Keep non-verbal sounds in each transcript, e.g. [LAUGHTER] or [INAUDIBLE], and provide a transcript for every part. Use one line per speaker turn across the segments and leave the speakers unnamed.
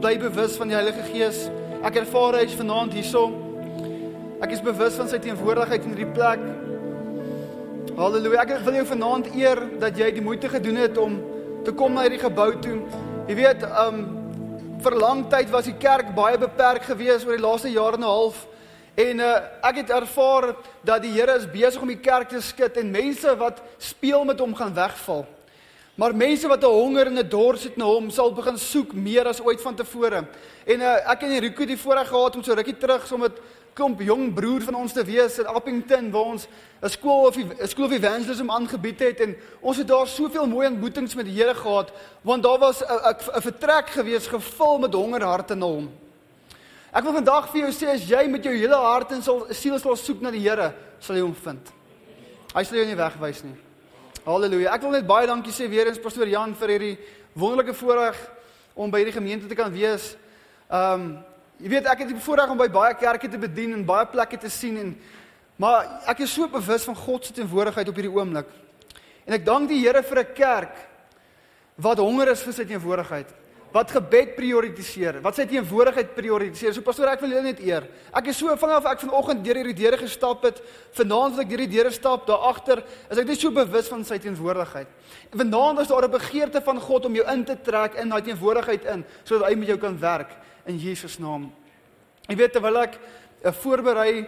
bly bewus van die Heilige Gees. Ek ervaar hy is vanaand hierso. Ek is bewus van sy teenwoordigheid in hierdie plek. Halleluja. Ek wil jou vanaand eer dat jy die moeite gedoen het om te kom na hierdie gebou toe. Jy weet, um vir lang tyd was die kerk baie beperk geweest oor die laaste jaar en 'n half. En uh, ek het ervaar dat die Here is besig om die kerk te skud en mense wat speel met hom gaan wegval. Maar mense wat 'n honger en 'n dors het na hom sal begin soek meer as ooit vantevore. En uh, ek en Rico het die voorreg gehad om so rukkie terug so met klomp jong broer van ons te wees in Appington waar ons 'n skool of 'n skool of evangelism aangebied het en ons het daar soveel mooi ontmoetings met die Here gehad want daar was 'n vertrek gewees gevul met honger harte na hom. Ek wil vandag vir jou sê as jy met jou hele hart en siel sal soek na die Here, sal jy hom vind. Hy sal jou nie wegwys nie. Halleluja. Ek wil net baie dankie sê weer eens pastoor Jan vir hierdie wonderlike voorreg om by hierdie gemeente te kan wees. Um jy weet ek het die voorreg om by baie kerke te bedien en baie plekke te sien en maar ek is so bewus van God se teenwoordigheid op hierdie oomblik. En ek dank die Here vir 'n kerk wat honger is vir sy teenwoordigheid wat gebed prioritiseer, wat sy teenwoordigheid prioritiseer. So pastoor, ek wil julle net eer. Ek is so vanaf ek vanoggend deur hierdie deure gestap het, vanaand as ek deur die deure stap, daar agter, is ek net so bewus van sy teenwoordigheid. En vanaand is daar 'n begeerte van God om jou in te trek in daai teenwoordigheid in, sodat hy met jou kan werk in Jesus naam. Jy weet terwyl ek uh, voorberei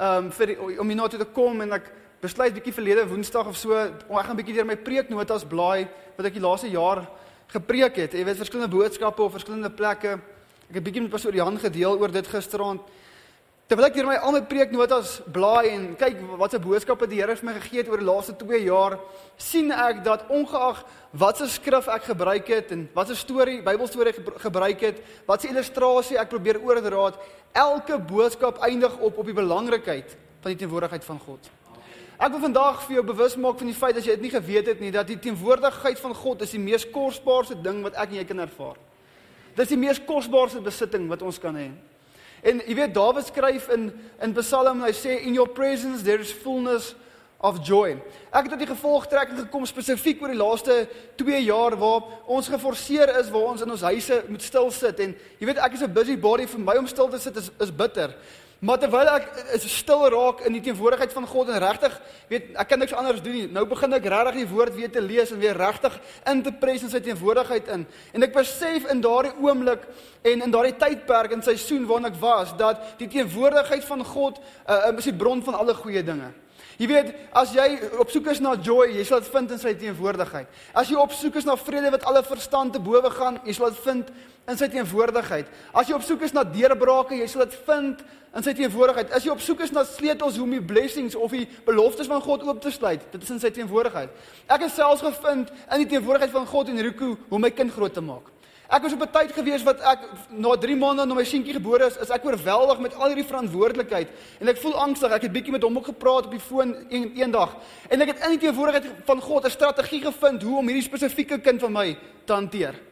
um vir die, om hier na toe te kom en ek besluit bietjie verlede Woensdag of so, ek gaan bietjie deur my preeknotas blaai wat ek die laaste jaar gepreek het. Jy weet verskillende boodskappe op verskillende plekke. Ek het bietjie met pastoor Jan gedeel oor dit gisteraand. Terwyl ek hier my al my preeknotas blaai en kyk wat se boodskappe die Here vir my gegee het oor die laaste 2 jaar, sien ek dat ongeag watse skrif ek gebruik het en watse storie, Bybelstorie gebruik het, watse illustrasie ek probeer oordra, elke boodskap eindig op op die belangrikheid van die teenwoordigheid van God. Ek wil vandag vir jou bewus maak van die feit dat jy dit nie geweet het nie dat die teenwoordigheid van God is die mees kosbaarste ding wat ek en jy kan ervaar. Dit is die mees kosbaarste besitting wat ons kan hê. En jy weet Dawid skryf in in Psalm hy sê in your presence there is fullness of joy. Ek het tot die gevolgtrekking gekom spesifiek oor die laaste 2 jaar waar ons geforseer is waar ons in ons huise moet stil sit en jy weet ek is 'n busy body vir my om stil te sit is is bitter. Maar terwyl ek is stil raak in die teenwoordigheid van God en regtig weet ek kan niks anders doen nie. Nou begin ek regtig die woord weer te lees en weer regtig in te pres in sy teenwoordigheid in. En ek besef in daardie oomblik en in daardie tydperk en seisoen waarin ek was dat die teenwoordigheid van God uh, is die bron van alle goeie dinge. Jy weet, as jy op soek is na joy, jy sal dit vind in sy teenwoordigheid. As jy op soek is na vrede wat alle verstand te bowe gaan, jy sal dit vind in sy teenwoordigheid. As jy op soek is na deurbrake, jy sal dit vind in sy teenwoordigheid. As jy op soek is na sleutels om die blessings of die beloftes van God oop te sluit, dit is in sy teenwoordigheid. Ek het selfs gevind in die teenwoordigheid van God en Riku hoe my kind groot te maak. Ek was op 'n tyd gewees wat ek na 3 maande na my seentjie gebore is, is ek oorweldig met al hierdie verantwoordelikheid en ek voel angstig. Ek het bietjie met hom ook gepraat op die foon een, eendag en ek het in die teenwoordigheid van God 'n strategie gevind hoe om hierdie spesifieke kind van my te hanteer.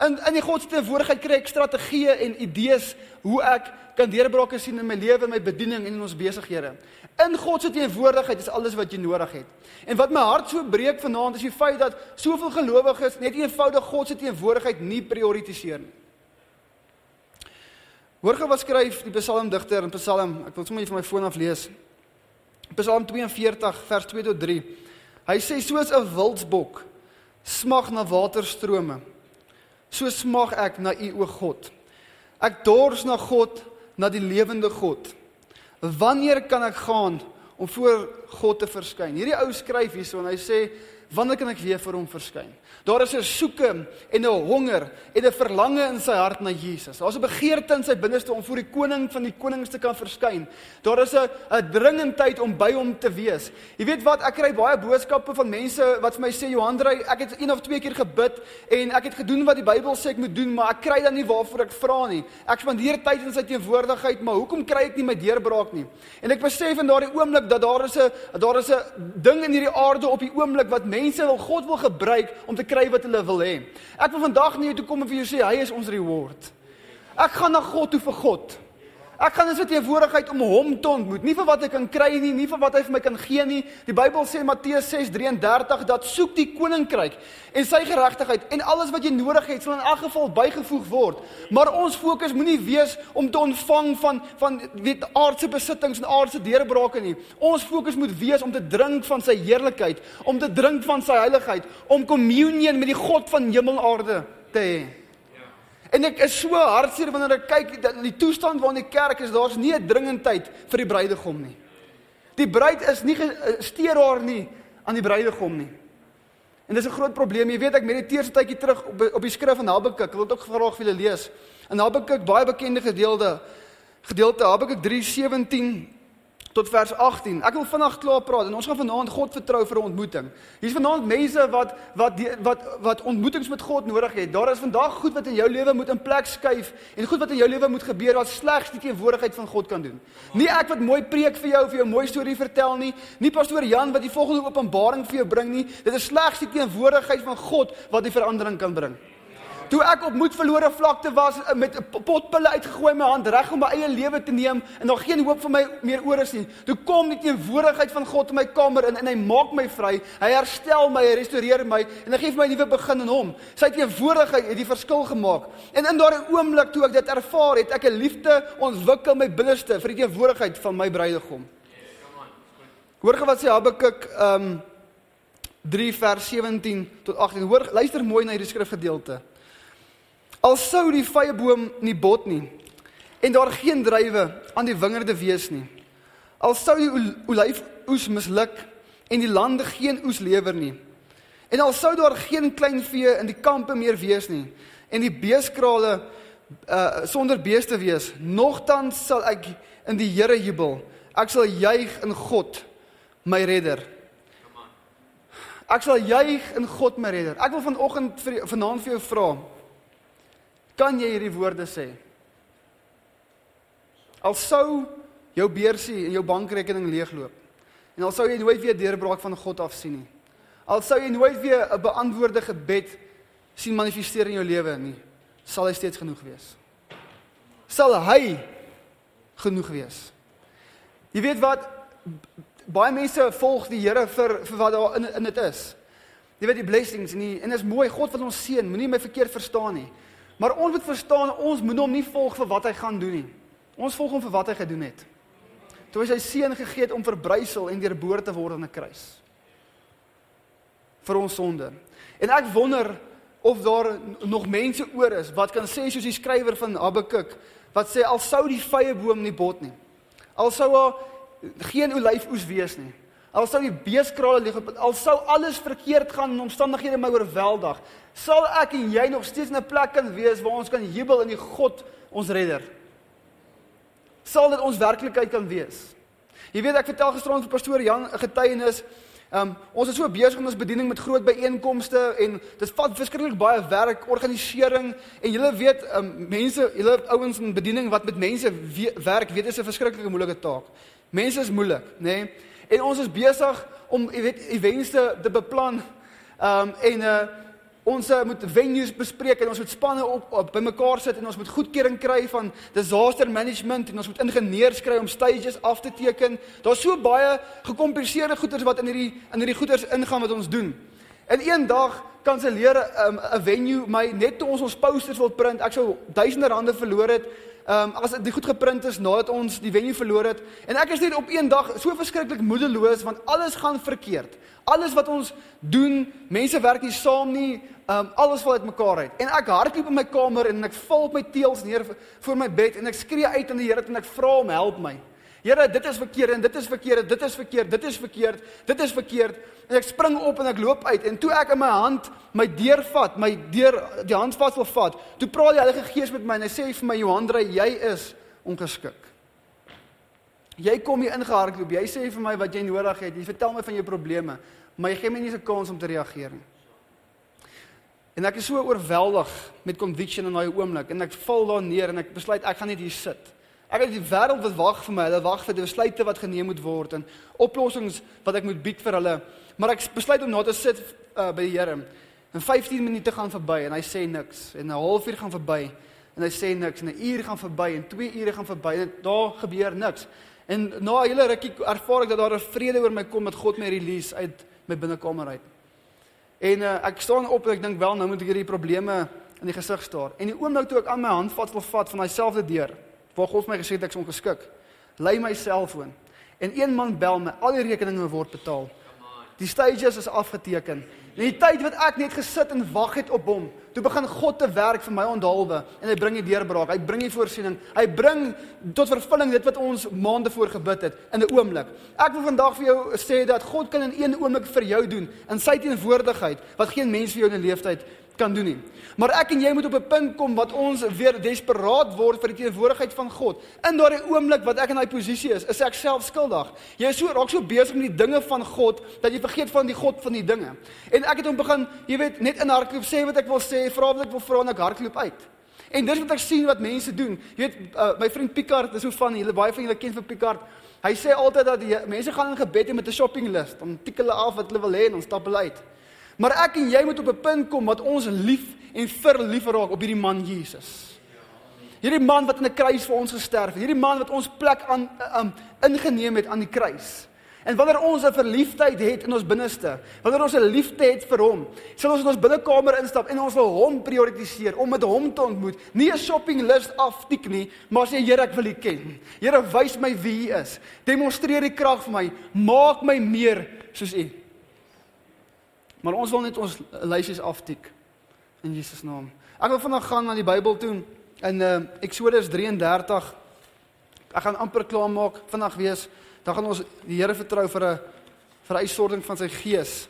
In in die God se teenwoordigheid kry ek strategieë en idees hoe ek kan deurbrake sien in my lewe my bediening en in ons besighede. In God se teenwoordigheid is alles wat jy nodig het. En wat my hart so breek vanaand is die feit dat soveel gelowiges net eenvoudig God se teenwoordigheid nie prioritiseer nie. Hoor gou wat skryf die psalmdigter in Psalm, ek wil sommer net van my foon af lees. Psalm 42 vers 2 tot 3. Hy sê soos 'n wildsbok smag na waterstrome, so smag ek na U o God. Ek dors na God, na die lewende God. Wanneer kan ek gaan om voor God te verskyn? Hierdie ou skryf hierso en hy sê wanneer kan ek weer vir hom verskyn? Daar is 'n soeke en 'n honger en 'n verlange in sy hart na Jesus. Daar's 'n begeerte in sy binneste om voor die koning van die konings te kan verskyn. Daar is 'n 'n dringendheid om by hom te wees. Jy weet wat, ek kry baie boodskappe van mense wat vir my sê Johandrey, ek het een of twee keer gebid en ek het gedoen wat die Bybel sê ek moet doen, maar ek kry dan nie waarvoor ek vra nie. Ek spandeer tyd in sy teenwoordigheid, maar hoekom kry ek nie my deurbraak nie? En ek besef in daardie oomblik dat daar is 'n daar is 'n ding in hierdie aarde op die oomblik wat mense wil God wil gebruik om te kry wat hulle wil hê. Ek wil vandag nie toe kom en vir jou sê hy is ons reward. Ek gaan na God toe vir God. Ek gaan in sy teenwoordigheid om hom te ontmoet, nie vir wat ek kan kry nie, nie vir wat hy vir my kan gee nie. Die Bybel sê Matteus 6:33 dat soek die koninkryk en sy geregtigheid en alles wat jy nodig het sal in elk geval bygevoeg word. Maar ons fokus moenie wees om te ontvang van van weet aardse besittings en aardse deurbrake nie. Ons fokus moet wees om te drink van sy heerlikheid, om te drink van sy heiligheid, om kommunion met die God van hemel en aarde te hê. En ek is so hartseer wanneer ek kyk dat die toestand waarin die kerk is, daar's nie 'n dringendheid vir die bruidegom nie. Die bruid is nie steur haar nie aan die bruidegom nie. En dis 'n groot probleem. Jy weet ek mediteer so tydjie terug op op die skrif van Habakuk. Ek wil dit ook graag vir julle lees. In Habakuk baie bekende gedeelte gedeelte Habakuk 3:17 tot vers 18. Ek wil vanaand klaar praat en ons gaan vanaand God vertrou vir 'n ontmoeting. Hier's vanaand mense wat wat die, wat wat ontmoetings met God nodig het. Daar is vandag goed wat in jou lewe moet in plek skuif en goed wat in jou lewe moet gebeur wat slegs die teenwoordigheid van God kan doen. Nie ek wat mooi preek vir jou of jou mooi storie vertel nie, nie pastoor Jan wat die volgende openbaring vir jou bring nie. Dit is slegs die teenwoordigheid van God wat die verandering kan bring. Toe ek op moed verlore vlakte was eh, met 'n potpille uitgegooi my hand reg om my eie lewe te neem en daar geen hoop vir my meer oor is nie. Toe kom die teenwoordigheid van God in my kamer in en hy maak my vry. Hy herstel my, hy restoreer my en hy gee vir my 'n nuwe begin in hom. Sy teenwoordigheid het die verskil gemaak. En in daardie oomblik toe ek dit ervaar, het ek 'n liefde ontwikkel my binneste vir die teenwoordigheid van my bruidegom. Hoor gou wat sê Habakuk ehm um, 3 vers 17 tot 18. Hoor luister mooi na hierdie skrifgedeelte. Al sou die vyeboom nie bot nie en daar geen druiwe aan die wingerde wees nie. Al sou die olyfoes misluk en die lande geen oes lewer nie. En al sou daar geen klein vee in die kampe meer wees nie en die beeskrale uh sonder beeste wees, nogtans sal ek in die Here jubel. Ek sal juig in God, my redder. Ek sal juig in God my redder. Ek wil vanoggend vir vanaand vir jou vra. Kan jy hierdie woorde sê? Al sou jou beursie en jou bankrekening leegloop en al sou jy nooit weer deurbraak van God af sien nie. Al sou jy nooit weer 'n beantwoorde gebed sien manifesteer in jou lewe nie, sal hy steeds genoeg wees. Sal hy genoeg wees. Jy weet wat baie mense volg die Here vir vir wat daar in in dit is. Jy weet die blessings en die, en is mooi God wat ons seën, moenie my verkeerd verstaan nie. Maar ons moet verstaan ons moet hom nie volg vir wat hy gaan doen nie. Ons volg hom vir wat hy gedoen het. Toe hy sy seun gegee het om verbrysel en deurboor te word aan 'n kruis. vir ons sonde. En ek wonder of daar nog mense oor is wat kan sê soos die skrywer van Habakuk wat sê al sou die vrye boom nie bot nie. Al sou daar geen olyfoes wees nie. Al sou die beeskrale leeg, al sou alles verkeerd gaan en omstandighede my oorweldig, sal ek en jy nog steeds in 'n plek kan wees waar ons kan jubel in die God ons redder. Sal dit ons werklikheid kan wees. Jy weet ek vertel gisterond vir pastoor Jan 'n getuienis. Um, ons is so besig met ons bediening met groot byeenkomste en dit vat verskriklik baie werk, organisering en julle weet um, mense, julle ouens in bediening wat met mense we werk, weet dit is 'n verskriklike moeilike taak. Mense is moeilik, nê? Nee? En ons is besig om jy weet events te, te beplan. Ehm um, en uh ons uh, moet venues bespreek en ons moet spanne op, op bymekaar sit en ons moet goedkeuring kry van disaster management en ons moet ingenieurs kry om stages af te teken. Daar's so baie gekompliseerde goeders wat in hierdie in hierdie goeders ingaan wat ons doen. En eendag kanselleer 'n um, 'n venue my net toe ons ons posters wil print. Ek sou duisende rande verloor het Ehm um, as dit goed geprint is nadat ons die venue verloor het en ek is net op een dag so verskriklik moedeloos want alles gaan verkeerd. Alles wat ons doen, mense werk nie saam nie. Ehm um, alles val uitmekaar uit. En ek hardloop in my kamer en ek val op my teels neer voor my bed en ek skree uit aan die Here en ek vra hom help my. Here, dit is verkeerd en dit is verkeerd, dit is verkeerd, dit is verkeerd, dit is verkeerd. En ek spring op en ek loop uit en toe ek in my hand my deur vat, my deur die handvat wil vat, toe praat die Heilige Gees met my en hy sê vir my Johandre, jy is ongeskik. Jy kom hier ingehardloop, jy sê vir my wat jy nodig het, jy vertel my van jou probleme, maar jy gee my nie 'n kans om te reageer nie. En ek is so oorweldig met conviction in daai oomblik en ek val daar neer en ek besluit ek gaan net hier sit. Ek het die wêreld wat wag vir my, hulle wag vir die besluite wat geneem moet word en oplossings wat ek moet bied vir hulle. Maar ek besluit om na te sit uh, by die Here. En 15 minute gaan verby en hy sê niks en 'n halfuur gaan verby en hy sê niks en 'n uur gaan verby en 2 ure gaan verby en daar gebeur niks. En na 'n hele rukkie ervaar ek dat daar 'n vrede oor my kom met God my release uit my binnekamer uit. En uh, ek staan op en ek dink wel nou moet ek hierdie probleme in die gesig staar. En die oomblik toe ek aan my handvat wil vat van daai selfde deur waar God my gesê het ek is ongeskik, lei my selfoon en een man bel my, al die rekeninge word betaal. Die stages is afgeteken. In die tyd wat ek net gesit en wag het op hom, toe begin God te werk vir my onthaalwe en hy bring die deurbraak. Hy bring die voorsiening. Hy bring tot vervulling dit wat ons maande voor gebid het in 'n oomblik. Ek wil vandag vir jou sê dat God kan in een oomblik vir jou doen in sy teenwoordigheid wat geen mens vir jou in 'n leeftyd kan doen nie. Maar ek en jy moet op 'n punt kom wat ons weer desperaat word vir die teenwoordigheid van God. In daardie oomblik wat ek in daai posisie is, is ek self skuldig. Jy is so raak so besig met die dinge van God dat jy vergeet van die God van die dinge. En ek het hom begin, jy weet, net in hardloop sê wat ek wil sê, vra wat ek wil vra en ek hardloop uit. En dis wat ek sien wat mense doen. Jy weet, uh, my vriend Picard, dis hoe van julle baie van julle ken vir Picard. Hy sê altyd dat die mense gaan in gebed met 'n shopping list, dan tik hulle af wat hulle wil hê en dan stap hulle uit. Maar ek en jy moet op 'n punt kom wat ons lief en verlief raak op hierdie man Jesus. Hierdie man wat aan 'n kruis vir ons gesterf het, hierdie man wat ons plek aan um, ingeneem het aan die kruis. En wanneer ons 'n verliefdheid het in ons binneste, wanneer ons 'n liefde het vir hom, sal ons in ons binnekamer instap en ons wil hom prioritiseer om met hom te ontmoet. Nie 'n shopping list aftik nie, maar sê Here, ek wil U ken. Here, wys my wie U is. Demonstreer die krag vir my. Maak my meer soos U. Maar ons wil net ons lysies aftik in Jesus naam. Ek wil vanaand gaan na die Bybel toe in uh, Eksodus 33. Ek gaan amper klaar maak vanaand wees. Dan gaan ons die Here vertrou vir 'n vir 'n uitstorting van sy gees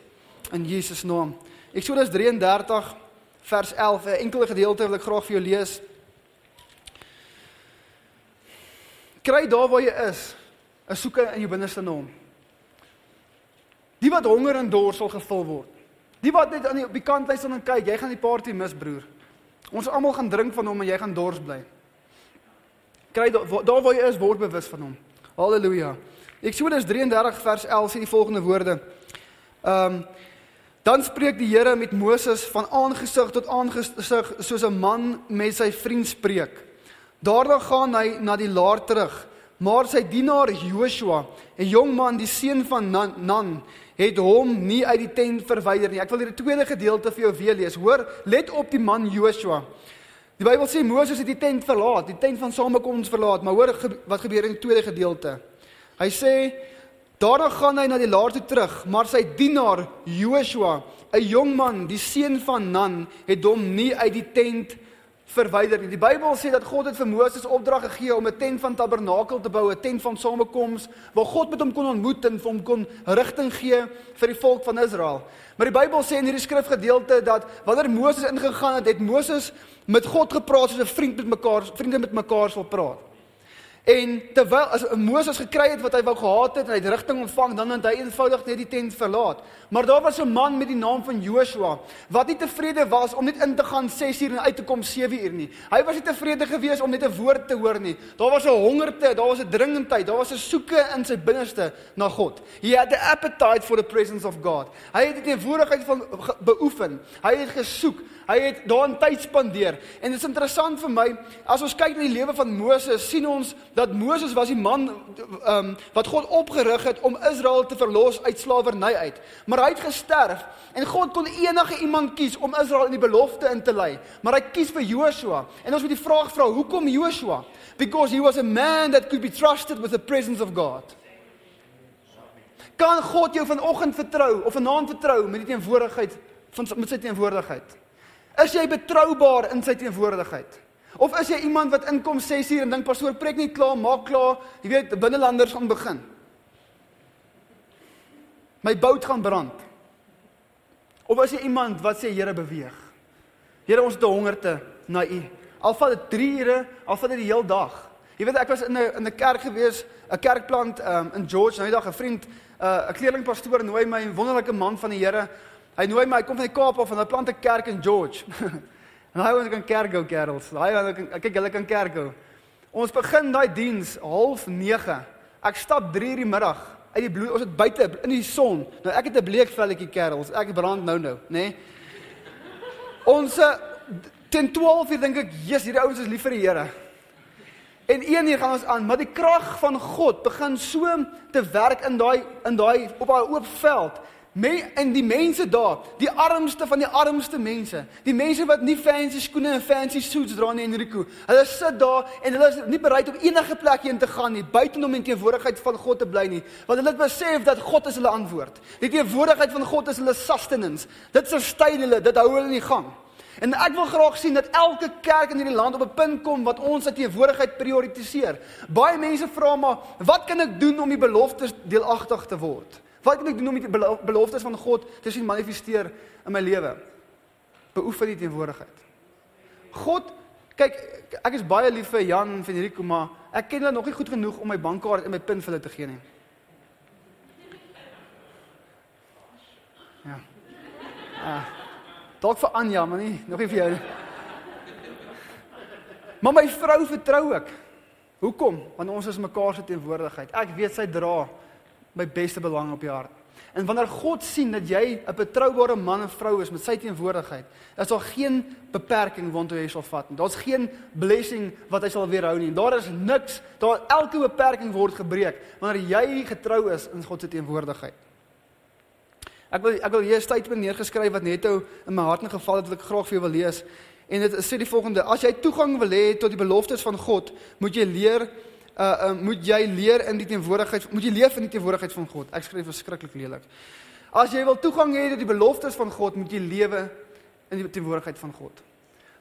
in Jesus naam. Eksodus 33 vers 11, 'n enkele gedeelte wil ek graag vir jou lees. Kry daar waar jy is, 'n soeke in jou binneste naam. Die wat honger en dors sal gevul word. Die wat net aan die op die kant lê staan en kyk, jy gaan die party mis, broer. Ons almal gaan drink van hom en jy gaan dors bly. Kry daar waar jy is, word bewus van hom. Halleluja. Eksodus 33 vers 11 sê die volgende woorde. Ehm um, dan spreek die Here met Moses van aangesig tot aangesig soos 'n man met sy vriend spreek. Daarna gaan hy na die laar terug, maar sy dienaar Joshua, 'n jong man, die seun van Nan, Nan het hom nie uit die tent verwyder nie. Ek wil hierdie tweede gedeelte vir jou weer lees. Hoor, let op die man Joshua. Die Bybel sê Moses het die tent verlaat, die tent van samekoms verlaat, maar hoor wat gebeur in die tweede gedeelte. Hy sê daarna gaan hy na die laar toe terug, maar sy dienaar Joshua, 'n jong man, die seun van Nun, het hom nie uit die tent verwyder nie. Die Bybel sê dat God het vir Moses opdrag gegee om 'n tent van tabernakel te bou, 'n tent van samekoms waar God met hom kon ontmoet en hom kon rigting gee vir die volk van Israel. Maar die Bybel sê in hierdie skrifgedeelte dat wanneer Moses ingegaan het, het Moses met God gepraat soos 'n vriend met mekaar, vriende met mekaar sal praat. En terwyl as Moses gekry het wat hy wou gehad het en hy het rigting ontvang, dan het hy eenvoudig net die tent verlaat. Maar daar was 'n man met die naam van Joshua wat nie tevrede was om net in te gaan 6 uur en uit te kom 7 uur nie. Hy was nie tevrede gewees om net 'n woord te hoor nie. Daar was 'n hongerte, daar was 'n dringendheid, daar was 'n soeke in sy binneste na God. He had the appetite for the presence of God. Hy het die teenwoordigheid van beoefen. Hy het gesoek. Hy het daarin tyd spandeer. En dit is interessant vir my as ons kyk na die lewe van Moses, sien ons dat Moses was die man um, wat God opgerig het om Israel te verlos uit slawerny uit. Maar hy het gesterf en God kon enige iemand kies om Israel in die belofte in te lei. Maar hy kies vir Joshua. En ons moet die vraag vra, hoekom Joshua? Because he was a man that could be trusted with the presence of God. Kan God jou vanoggend vertrou of vanaand vertrou met die teenwoordigheid van met sy teenwoordigheid? Is jy betroubaar in sy teenwoordigheid? Of is jy iemand wat inkom 6 uur en dink pastoor preek nie klaar, maak klaar, jy weet binnelanders gaan begin. My boot gaan brand. Of is jy iemand wat sê Here beweeg? Here ons het 'n hongerte na U. Al vat dit 3 ure, al vat dit die heel dag. Jy weet ek was in 'n in 'n kerk gewees, 'n kerkplant um, in George, nou die dag 'n vriend, uh, 'n kleerlingpastoor nooi my, 'n wonderlike man van die Here. Hy nooi my, kom van die Kaap af en hy plant 'n kerk in George. [LAUGHS] en hy wil kan kerk gou kerels. Daai kan kyk hulle kan kerk gou. Ons begin daai diens half 9. Ek stap 3:00 die middag uit die bloed. Ons het buite in die son. Nou ek het 'n bleek velletjie kerels. Ek brand nou nou, nê? Nee? Ons Teen 12 uur dink ek, "Jesus, hierdie ouens is lief vir die Here." En een uur gaan ons aan, maar die krag van God begin so te werk in daai in daai op daai oop veld. Me en die mense daar, die armste van die armste mense, die mense wat nie fancy skoene en fancy suits dra nie Enrico. Hulle sit daar en hulle is nie bereid om enige plek heen te gaan nie, buite om in teenwoordigheid van God te bly nie, want hulle het besef dat God is hulle antwoord. Die teenwoordigheid van God is hulle sustenance. Dit sustain hulle, dit hou hulle in die gang. En ek wil graag sien dat elke kerk in hierdie land op 'n punt kom wat ons sy teenwoordigheid prioritiseer. Baie mense vra maar, wat kan ek doen om die beloftes deelagtig te word? Wat kan ek doen om die beloftes van God te sien manifesteer in my lewe? Beoefen die teenwoordigheid. God, kyk, ek is baie lief vir Jan en Federico, maar ek ken hulle nog nie goed genoeg om my bankkaart en my pin vir hulle te gee nie. Ja. Ah. Dalk vir Anja, maar nie nog nie vir jou nie. Maar my vrou vertrou ek. Hoekom? Want ons is mekaar se teenwoordigheid. Ek weet sy dra my beste belang op die hart. En wanneer God sien dat jy 'n betroubare man en vrou is met sy teenwoordigheid, is daar geen beperking waartoe jy sal vat nie. Daar's geen blessing wat hy sal weerhou nie. Daar is niks. Daar elke beperking word gebreek wanneer jy getrou is in God se teenwoordigheid. Ek wil ek wil hier 'n statement neergeskryf wat net ou in my hart ingeval het wat ek graag vir jou wil lees. En dit sê die volgende: As jy toegang wil hê tot die beloftes van God, moet jy leer uh, uh moet jy leer in die teenwoordigheid moet jy leef in die teenwoordigheid van God. Ek skryf verskriklik lelik. As jy wil toegang hê tot die beloftes van God, moet jy lewe in die teenwoordigheid van God.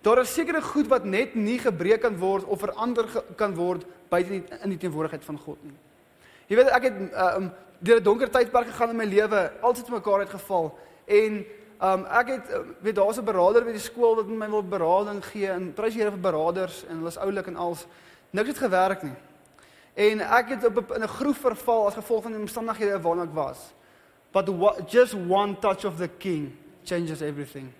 Daar is sekere goed wat net nie gebreek kan word of verander kan word buite in die teenwoordigheid van God nie. Jy weet ek het uh, um, deur 'n donker tydperk gegaan in my lewe, altyd te mekaar uitgeval en um ek het weet daar's 'n beraader by die skool wat my wil berading gee en prys Here vir beraders en hulle is oulik en als niks het gewerk nie. En ek het op in 'n groef verval as gevolg van die omstandighede waarna ek was. But what, just one touch of the king changes everything.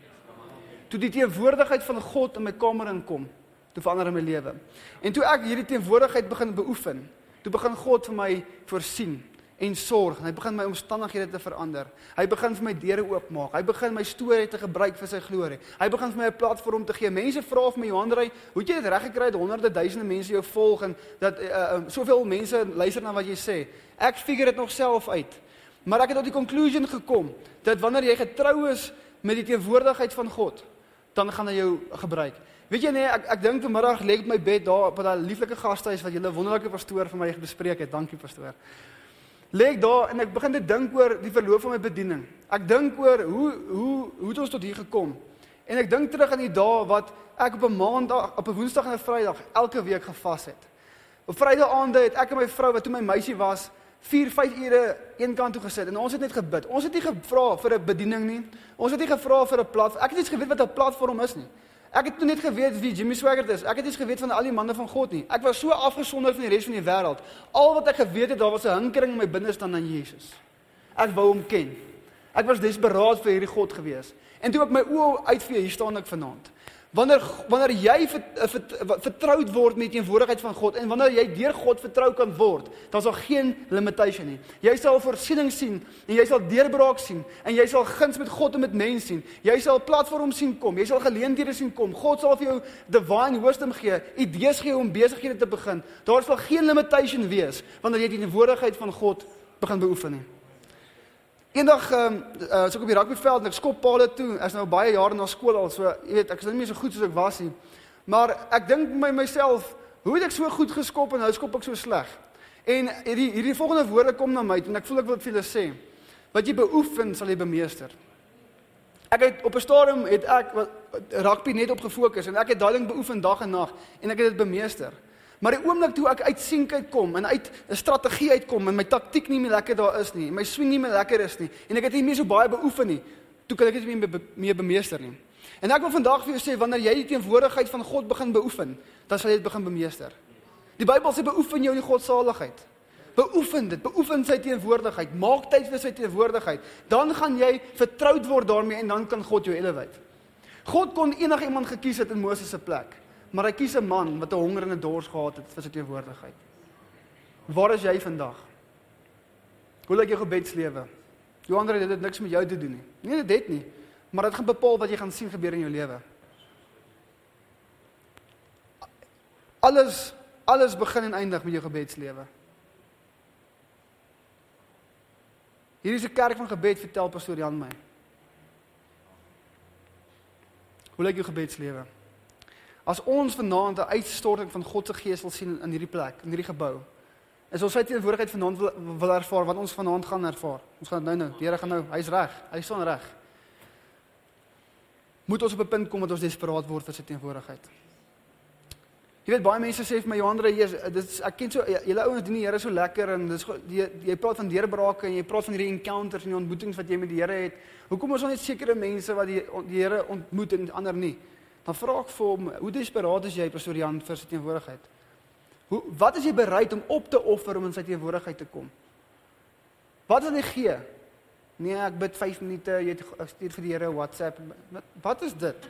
Toe die teenwoordigheid van God in my kamer inkom, toe verander my lewe. En toe ek hierdie teenwoordigheid begin beoefen, toe begin God vir my voorsien en sorg en hy begin my omstandighede te verander. Hy begin vir my deure oopmaak. Hy begin my storie te gebruik vir sy glorie. Hy begin vir my 'n platform te gee. Mense vra vir my Johanrey, hoe het jy dit reg gekry dat honderde duisende mense jou volg en dat uh, uh, soveel mense luister na wat jy sê? Ek figure dit nog self uit. Maar ek het tot die conclusion gekom dat wanneer jy getrou is met die teenwoordigheid van God, dan gaan hy jou gebruik. Weet jy nee, ek ek dink vanmiddag lê ek op my bed daar op daai lieflike gastehuis wat julle wonderlike pastoor vir my bespreek het. Dankie pastoor lê ek daar en ek begin te dink oor die verloop van my bediening. Ek dink oor hoe hoe hoe het ons tot hier gekom? En ek dink terug aan die dae wat ek op 'n maandag, op 'n woensdag en 'n Vrydag elke week gevas het. Op Vrydaande het ek en my vrou wat toe my meisie was, 4, 5 ure een kant toe gesit en ons het net gebid. Ons het nie gevra vir 'n bediening nie. Ons het nie gevra vir 'n platform. Ek het nie geweet wat 'n platform is nie. Ek het net geweet wie Jimmy Swaggart is. Ek het nie geweet van al die manne van God nie. Ek was so afgesonder van die res van die wêreld. Al wat ek geweet het, daar was 'n hinkering in my binneste aan Jesus. Ek wou hom ken. Ek was desperaat vir hierdie God gewees. En toe ek my oë uitvee, hier staan ek vanaand. Wanneer wanneer jy eh, vertroud word met die teenwoordigheid van God en wanneer jy deur God vertrou kan word, dan sal geen limitation nie. Jy sal voorsiening sien en jy sal deurbraak sien en jy sal guns met God en met mense sien. Jy sal platforms sien kom, jy sal geleenthede sien kom. God sal vir jou divine wisdom gee, idees gee om besighede te begin. Daar sal geen limitation wees wanneer jy die teenwoordigheid van God begin beoefen nie. Eendag ehm um, uh, so ek op die rugbyveld en ek skop palle toe. Ek's nou baie jare na skool al, so jy weet, ek is nou nie meer so goed soos ek was nie. Maar ek dink my myself, hoe het ek so goed geskop en nou skop ek so sleg? En hierdie hierdie volgende woorde kom na my en ek voel ek wil dit vir julle sê. Wat jy beoefen, sal jy bemeester. Ek het op 'n stadium het ek wat rugby net op gefokus en ek het daai ding beoefen dag en nag en ek het dit bemeester. Maar die oomblik toe ek uit sienk uitkom en uit 'n strategie uitkom en my taktik nie meer lekker daar is nie, my swing nie meer lekker is nie en ek het nie meer so baie beoefen nie, toe kan ek dit nie meer meer bemeester nie. En ek wil vandag vir jou sê wanneer jy die teenwoordigheid van God begin beoefen, dan sal jy dit begin bemeester. Die Bybel sê beoefen jou in die godsaligheid. Beoefen dit, beoefen sy teenwoordigheid, maak tyd vir sy teenwoordigheid. Dan gaan jy vertroud word daarmee en dan kan God jou elevate. God kon enigiemand gekies het in Moses se plek. Maar hy kies 'n man wat 'n honger en 'n dors gehad het vir sy teenwoordigheid. Waar is jy vandag? Hoe lyk jou gebedslewe? Johanre, dit het niks met jou te doen nie. Nee, dit het nie. Maar dit gaan bepaal wat jy gaan sien gebeur in jou lewe. Alles alles begin en eindig met jou gebedslewe. Hier is 'n kerk van gebed vertel pastoor Jan my. Hoe lyk jou gebedslewe? As ons vanaand 'n uitstorting van God se gees wil sien in hierdie plek, in hierdie gebou, is ons sy teenwoordigheid vanaand wil, wil ervaar wat ons vanaand gaan ervaar. Ons gaan nou nou, die Here gaan nou, hy's reg, hy staan reg. Moet ons op 'n punt kom dat ons desperaat word vir sy teenwoordigheid. Jy weet baie mense sê vir my Johanre, dit ek ken so julle ouens dien die Here so lekker en dis jy, jy praat van deurbrake en jy praat van hierdie encounters en die ontmoetings wat jy met die Here het. Hoekom is ons net sekere mense wat die die Here ontmoet en ander nie? Dan vra ek vir hom, hoe desperaat is jy pastoor Jan vir sy teenwoordigheid? Hoe wat is jy bereid om op te offer om in sy teenwoordigheid te kom? Wat wil jy gee? Nee, ek bid 5 minute, jy stuur vir die Here WhatsApp. Wat, wat is dit?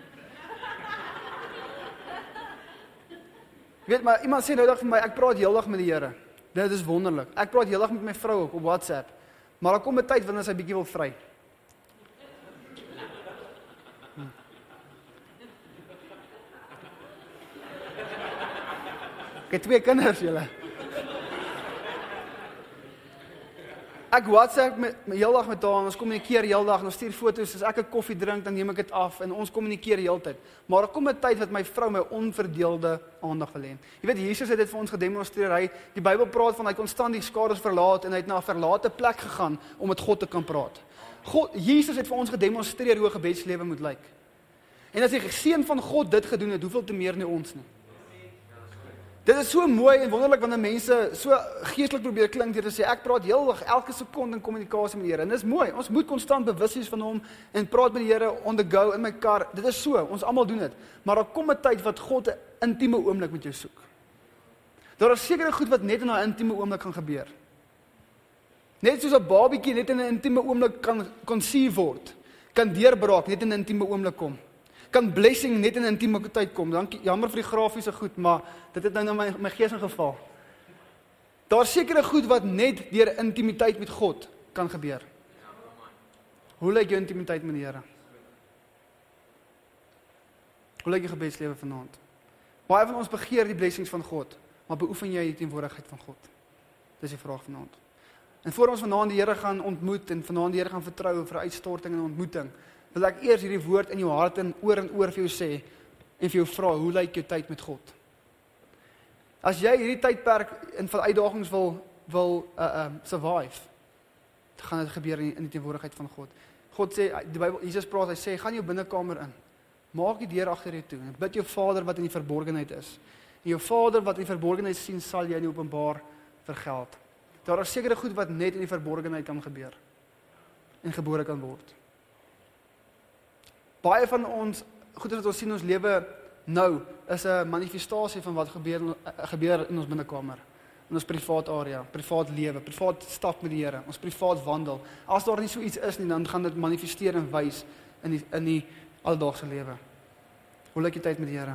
Weet maar iemand sê nou dag vir my, ek praat heeldag met die Here. Dit is wonderlik. Ek praat heeldag met my vrou op WhatsApp. Maar daar kom 'n tyd wanneer sy bietjie wil vry. Ek het twee kinders julle. Ek WhatsApp met my heeldag met haar, ons kommunikeer heeldag, ons stuur foto's, as ek 'n koffie drink, dan neem ek dit af en ons kommunikeer heeltyd. Maar daar kom 'n tyd wat my vrou my onverdeelde aandag wil hê. Jy weet Jesus het dit vir ons gedemonstreer. Hy die Bybel praat van hy konstant die skare verlaat en hy het na 'n verlate plek gegaan om met God te kan praat. God Jesus het vir ons gedemonstreer hoe 'n gebedslewe moet lyk. En as die geseën van God dit gedoen het, hoeveel te meer nie ons nie. Dit is so mooi en wonderlik wanneer mense so geestelik probeer klink deur te sê ek praat heeldag elke sekonde in kommunikasie met die Here. En dis mooi. Ons moet konstant bewus wees van hom en praat met die Here on the go in my kar. Dit is so. Ons almal doen dit. Maar daar kom 'n tyd wat God 'n intieme oomblik met jou soek. Daar is sekere goed wat net in daai intieme oomblik kan gebeur. Net soos 'n babietjie net in 'n intieme oomblik kan konsiewe word, kan deurbraak net in 'n intieme oomblik kom kan blessing net in intimiteit kom. Dankie. Jammer vir die grafiese goed, maar dit het nou in my my gees ingeval. Daar sekerre goed wat net deur intimiteit met God kan gebeur. Hoe lyk jou intimiteit met die Here? Hoe lyk jou gebedslewe vanaand? Baie van ons begeer die blessings van God, maar beoefen jy die teenwoordigheid van God? Dis die vraag vanaand. En voor ons vanaand die Here gaan ontmoet en vanaand die Here gaan vertrou vir uitstorting en ontmoeting, wil ek eers hierdie woord in jou hart en oor en oor vir jou sê en vir jou vra hoe lyk jou tyd met God? As jy hierdie tydperk in van uitdagings wil wil uh um survive, dan gaan dit gebeur in die, in die teenwoordigheid van God. God sê die Bybel Jesus praat hy sê gaan jou binnekamer in. Maak die deur agter jou toe en bid jou Vader wat in die verborgenheid is. En jou Vader wat in die verborgenheid sien, sal jy in openbaar vergeld. Daar is sekere goed wat net in die verborgenheid kan gebeur en gebore kan word baie van ons goed wat ons sien in ons lewe nou is 'n manifestasie van wat gebeur eh, gebeur in ons binnekamer in ons privaat area, privaat lewe, privaat stap met die Here, ons privaat wandel. As daar nie so iets is nie, dan gaan dit manifesteer en wys in die in die alledaagse lewe. Hoe lyk jy tyd met die Here?